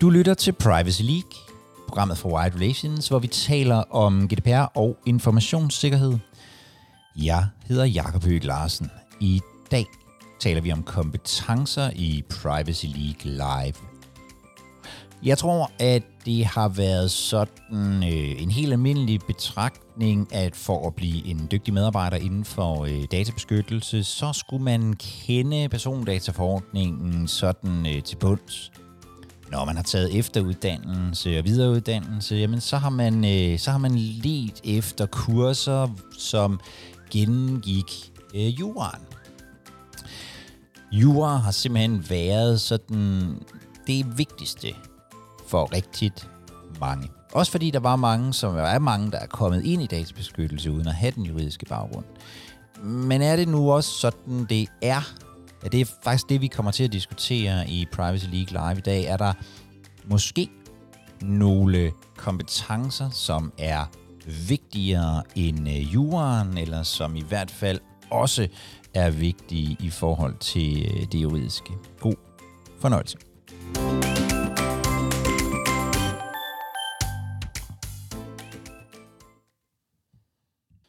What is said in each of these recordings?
Du lytter til Privacy League, programmet for Wide Relations, hvor vi taler om GDPR og informationssikkerhed. Jeg hedder Jakob Høgh Larsen. I dag taler vi om kompetencer i Privacy League Live. Jeg tror, at det har været sådan øh, en helt almindelig betragt forventning, at for at blive en dygtig medarbejder inden for øh, databeskyttelse, så skulle man kende persondataforordningen sådan øh, til bunds når man har taget efteruddannelse og videreuddannelse, jamen så har man, øh, så har man let efter kurser, som gennemgik øh, juraen. Jura har simpelthen været sådan det vigtigste for rigtigt mange. Også fordi der var mange, som er mange, der er kommet ind i databeskyttelse uden at have den juridiske baggrund. Men er det nu også sådan, det er Ja, det er faktisk det, vi kommer til at diskutere i Privacy League Live i dag. Er der måske nogle kompetencer, som er vigtigere end øh, juraen, eller som i hvert fald også er vigtige i forhold til øh, det juridiske. God fornøjelse.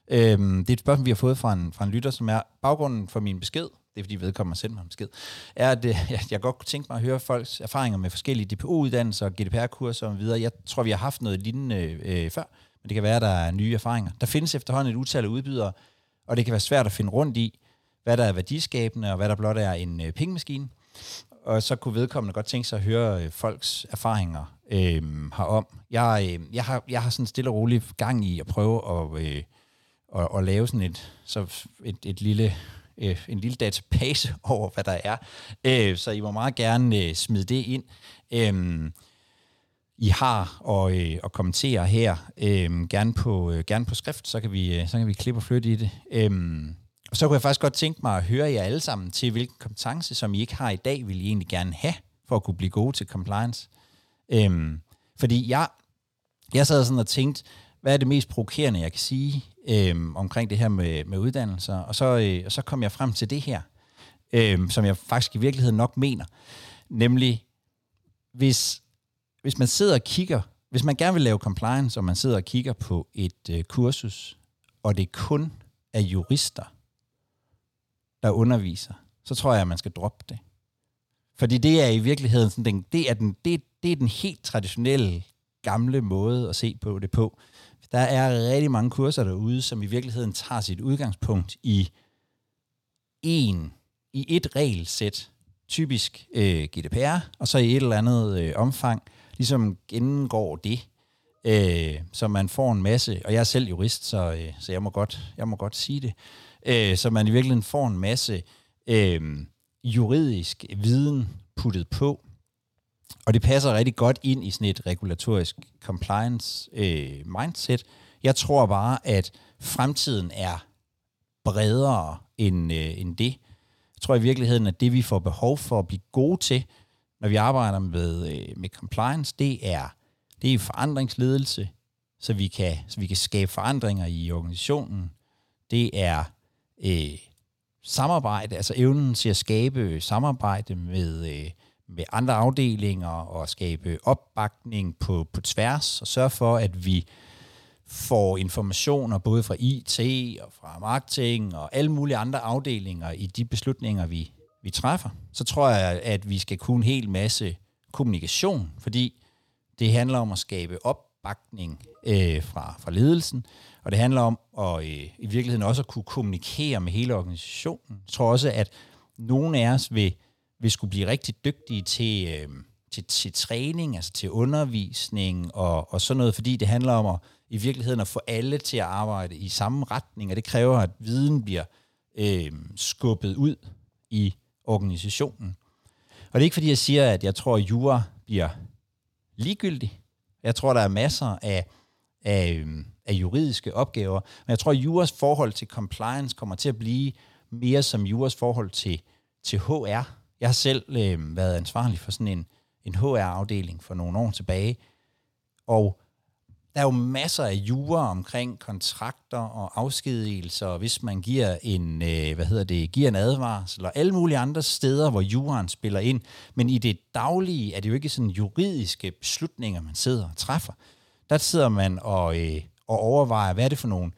Øhm, det er et spørgsmål, vi har fået fra en, fra en lytter, som er baggrunden for min besked det er fordi vedkommende har mig en besked, er, at øh, jeg godt kunne tænke mig at høre folks erfaringer med forskellige DPO-uddannelser og GDPR-kurser og videre. Jeg tror, vi har haft noget lignende øh, før, men det kan være, at der er nye erfaringer. Der findes efterhånden et utal af udbydere, og det kan være svært at finde rundt i, hvad der er værdiskabende, og hvad der blot er en øh, pengemaskine. Og så kunne vedkommende godt tænke sig at høre øh, folks erfaringer øh, herom. Jeg, øh, jeg, har, jeg har sådan stille og roligt gang i at prøve at, øh, at, at lave sådan et, så et, et lille øh, en lille database over, hvad der er. Øh, så I må meget gerne øh, smide det ind. Øh, I har og, øh, og kommentere her, øh, gerne, på, øh, gerne på skrift, så kan vi, øh, så kan vi klippe og flytte i det. Øh, og så kunne jeg faktisk godt tænke mig at høre jer alle sammen til, hvilken kompetence, som I ikke har i dag, vil I egentlig gerne have, for at kunne blive gode til compliance. Øhm, fordi jeg, jeg sad sådan og tænkte, hvad er det mest provokerende, jeg kan sige øh, omkring det her med, med uddannelser? Og så, øh, og så kom jeg frem til det her, øh, som jeg faktisk i virkeligheden nok mener. Nemlig, hvis, hvis man sidder og kigger, hvis man gerne vil lave compliance, og man sidder og kigger på et øh, kursus, og det kun er jurister, der underviser, så tror jeg, at man skal droppe det. Fordi det er i virkeligheden sådan, den, det, er den, det, det er den helt traditionelle gamle måde at se på det på. Der er rigtig mange kurser derude, som i virkeligheden tager sit udgangspunkt i en, i et regelsæt, typisk øh, GDPR, og så i et eller andet øh, omfang, ligesom gennemgår det, øh, så man får en masse, og jeg er selv jurist, så, øh, så jeg, må godt, jeg må godt sige det, øh, så man i virkeligheden får en masse øh, juridisk viden puttet på, og det passer rigtig godt ind i sådan et regulatorisk compliance øh, mindset. Jeg tror bare, at fremtiden er bredere end, øh, end det. Jeg tror i virkeligheden, at det vi får behov for at blive gode til, når vi arbejder med, øh, med compliance, det er, det er forandringsledelse, så vi, kan, så vi kan skabe forandringer i organisationen. Det er øh, samarbejde, altså evnen til at skabe samarbejde med, øh, med andre afdelinger og skabe opbakning på, på tværs og sørge for, at vi får informationer både fra IT og fra marketing og alle mulige andre afdelinger i de beslutninger, vi, vi træffer, så tror jeg, at vi skal kunne en hel masse kommunikation, fordi det handler om at skabe opbakning øh, fra, fra ledelsen, og det handler om at øh, i virkeligheden også at kunne kommunikere med hele organisationen. Jeg tror også, at nogen af os vil vil skulle blive rigtig dygtige til, øh, til, til træning, altså til undervisning og, og sådan noget, fordi det handler om at i virkeligheden at få alle til at arbejde i samme retning, og det kræver, at viden bliver øh, skubbet ud i organisationen. Og det er ikke fordi, jeg siger, at jeg tror, at jura bliver ligegyldig. Jeg tror, der er masser af, af, øhm, af juridiske opgaver, men jeg tror, at juras forhold til compliance kommer til at blive mere som juras forhold til, til HR, jeg har selv øh, været ansvarlig for sådan en, en HR-afdeling for nogle år tilbage, og der er jo masser af jura omkring kontrakter og afskedigelser, hvis man giver en, øh, hvad hedder det, giver en advarsel, og alle mulige andre steder, hvor juraen spiller ind. Men i det daglige er det jo ikke sådan juridiske beslutninger, man sidder og træffer. Der sidder man og, øh, og overvejer, hvad er det for nogle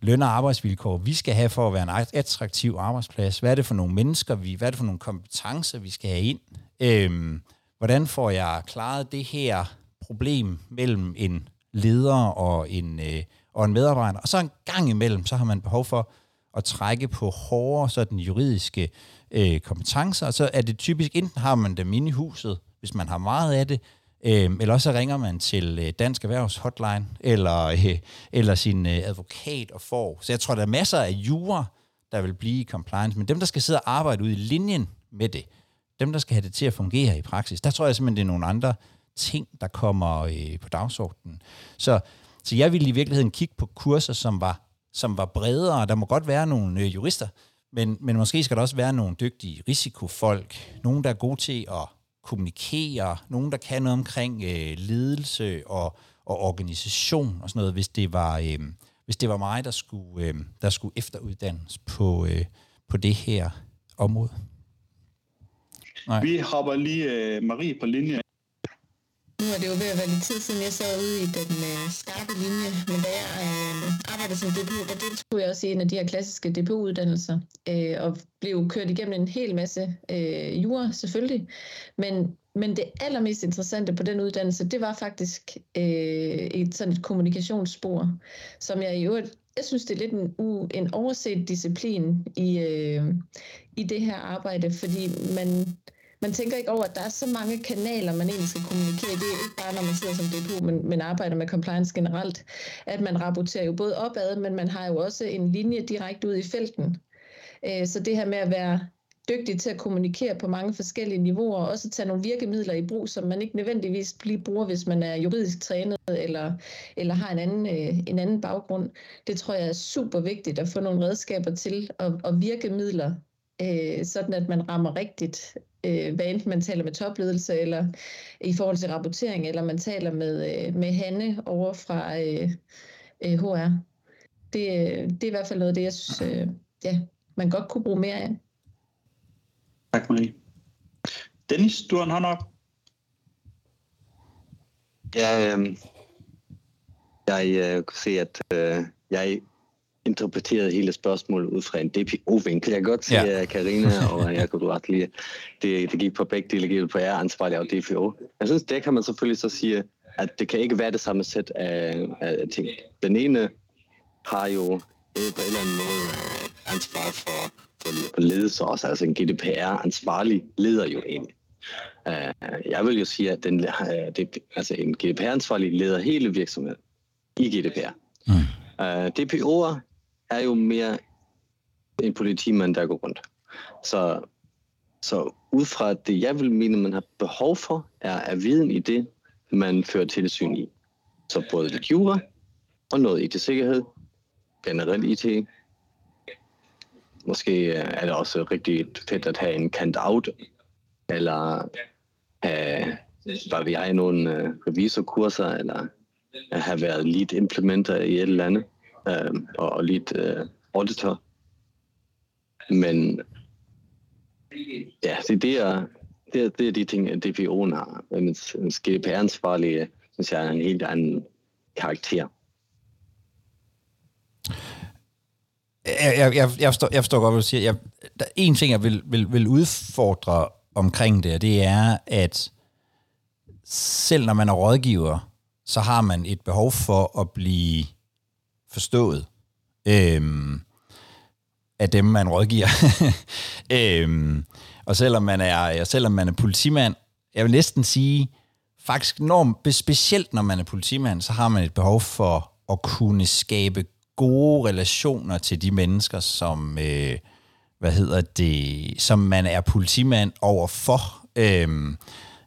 løn- og arbejdsvilkår, vi skal have for at være en attraktiv arbejdsplads. Hvad er det for nogle mennesker, vi, hvad er det for nogle kompetencer, vi skal have ind? Øhm, hvordan får jeg klaret det her problem mellem en leder og en, øh, og en medarbejder. Og så en gang imellem, så har man behov for at trække på hårdere sådan juridiske øh, kompetencer, og så er det typisk, enten har man dem inde i huset, hvis man har meget af det, øh, eller også ringer man til øh, Dansk Erhvervs hotline, eller, øh, eller sin øh, advokat og får. Så jeg tror, der er masser af jura, der vil blive i compliance, men dem, der skal sidde og arbejde ud i linjen med det, dem, der skal have det til at fungere i praksis, der tror jeg simpelthen, det er nogle andre ting, der kommer øh, på dagsordenen. Så, så jeg ville i virkeligheden kigge på kurser, som var, som var bredere. Der må godt være nogle øh, jurister, men, men måske skal der også være nogle dygtige risikofolk, nogen, der er gode til at kommunikere, nogen, der kan noget omkring øh, ledelse og, og organisation og sådan noget, hvis det var, øh, hvis det var mig, der skulle, øh, der skulle efteruddannes på, øh, på det her område. Nej. Vi hopper lige øh, Marie på linje. Nu er det jo ved at være lidt tid siden, jeg sad ude i den øh, skarpe linje, men da jeg øh, arbejdede som DPU, der deltog jeg også i en af de her klassiske DPU-uddannelser, øh, og blev kørt igennem en hel masse øh, jura selvfølgelig, men, men det allermest interessante på den uddannelse, det var faktisk øh, et sådan et kommunikationsspor, som jeg i øvrigt jeg synes, det er lidt en, u, en overset disciplin i, øh, i det her arbejde, fordi man, man tænker ikke over, at der er så mange kanaler, man egentlig skal kommunikere. Det er ikke bare, når man sidder som DPU, men, men arbejder med compliance generelt, at man rapporterer jo både opad, men man har jo også en linje direkte ud i felten. Øh, så det her med at være dygtig til at kommunikere på mange forskellige niveauer, og også tage nogle virkemidler i brug, som man ikke nødvendigvis lige bruger, hvis man er juridisk trænet eller, eller har en anden, øh, en anden baggrund. Det tror jeg er super vigtigt at få nogle redskaber til, og, og virkemidler, øh, sådan at man rammer rigtigt, øh, hvad enten man taler med topledelse, eller i forhold til rapportering, eller man taler med, øh, med Hanne over fra øh, øh, HR. Det, det er i hvert fald noget af det, jeg synes, øh, ja, man godt kunne bruge mere af. Tak, Marie. Dennis, du har en hånd op. Ja, øh, jeg øh, kunne se, at øh, jeg interpreterede hele spørgsmålet ud fra en DPO-vinkel. Jeg kan godt se, ja. Karina og jeg kunne ret lide, det, det gik på begge dele, på jer ansvarlig og DPO. Jeg synes, det kan man selvfølgelig så sige, at det kan ikke være det samme sæt af, af ting. Den ene har jo på en eller anden måde ansvar for, for, for ledelse også, altså en GDPR-ansvarlig leder jo egentlig. Uh, jeg vil jo sige, at den, uh, det, altså en GDPR-ansvarlig leder hele virksomheden i GDPR. Mm. Uh, DPO'er er jo mere en politimand, der går rundt. Så, så ud fra det, jeg vil mene, man har behov for, er, er viden i det, man fører tilsyn i. Så både lidt jura og noget IT-sikkerhed, generelt IT. Måske øh, er det også rigtig fedt at have en kant out, eller øh, have, hvad vi har, nogle øh, revisorkurser, eller have været lead implementer i et eller andet øh, og lidt øh, auditor. Men ja, det, det, er, det, er, det er de ting, DPO'en har. Men GDPR-ansvarlige, øh, synes jeg, er en helt anden karakter. Jeg, jeg, jeg, jeg, forstår, jeg forstår godt, hvad du siger. Jeg, der er en ting, jeg vil, vil, vil udfordre omkring det, og det er, at selv når man er rådgiver, så har man et behov for at blive forstået øhm, af dem, man rådgiver. øhm, og selvom man, er, selvom man er politimand, jeg vil næsten sige, faktisk når, specielt når man er politimand, så har man et behov for at kunne skabe gode relationer til de mennesker, som, øh, hvad hedder det, som man er politimand overfor. Øhm,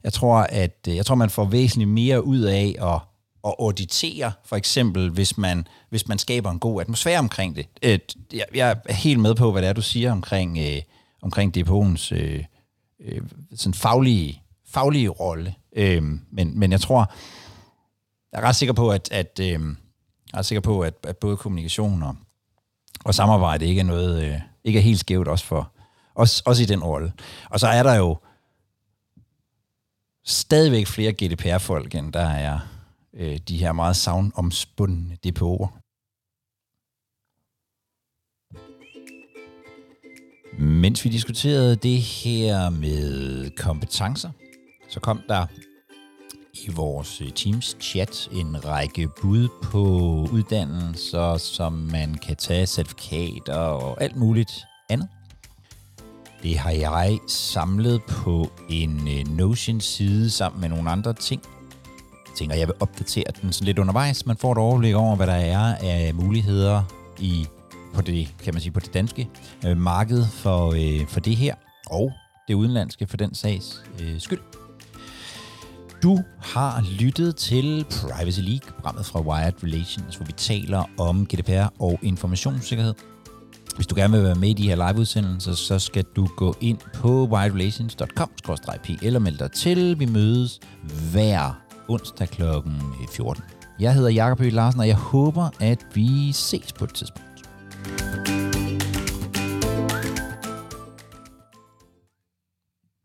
jeg tror, at øh, jeg tror, man får væsentligt mere ud af at at auditere, for eksempel, hvis man, hvis man skaber en god atmosfære omkring det. Øh, jeg, jeg er helt med på, hvad det er, du siger omkring, øh, omkring DPO'ens øh, øh, sådan faglige, faglige rolle. Øh, men, men jeg tror, jeg er ret sikker på, at, at, øh, jeg er ret sikker på, at, at både kommunikation og, og samarbejde ikke er noget, øh, ikke er helt skævt også for, også, også i den rolle. Og så er der jo stadigvæk flere GDPR-folk, end der er øh, de her meget savnomspundne DPO'er. Mens vi diskuterede det her med kompetencer, så kom der i vores øh, Teams chat en række bud på uddannelser, som man kan tage certifikater og alt muligt andet. Det har jeg samlet på en øh, Notion-side sammen med nogle andre ting. Jeg tænker, jeg vil opdatere den sådan lidt undervejs. Man får et overblik over, hvad der er af muligheder i på det, kan man sige, på det danske øh, marked for, øh, for det her, og det udenlandske for den sags øh, skyld. Du har lyttet til Privacy League, programmet fra Wired Relations, hvor vi taler om GDPR og informationssikkerhed. Hvis du gerne vil være med i de her liveudsendelser, så skal du gå ind på wiredrelations.com-p eller melde dig til. Vi mødes hver onsdag kl. 14. Jeg hedder Jakob Høgh Larsen, og jeg håber, at vi ses på et tidspunkt.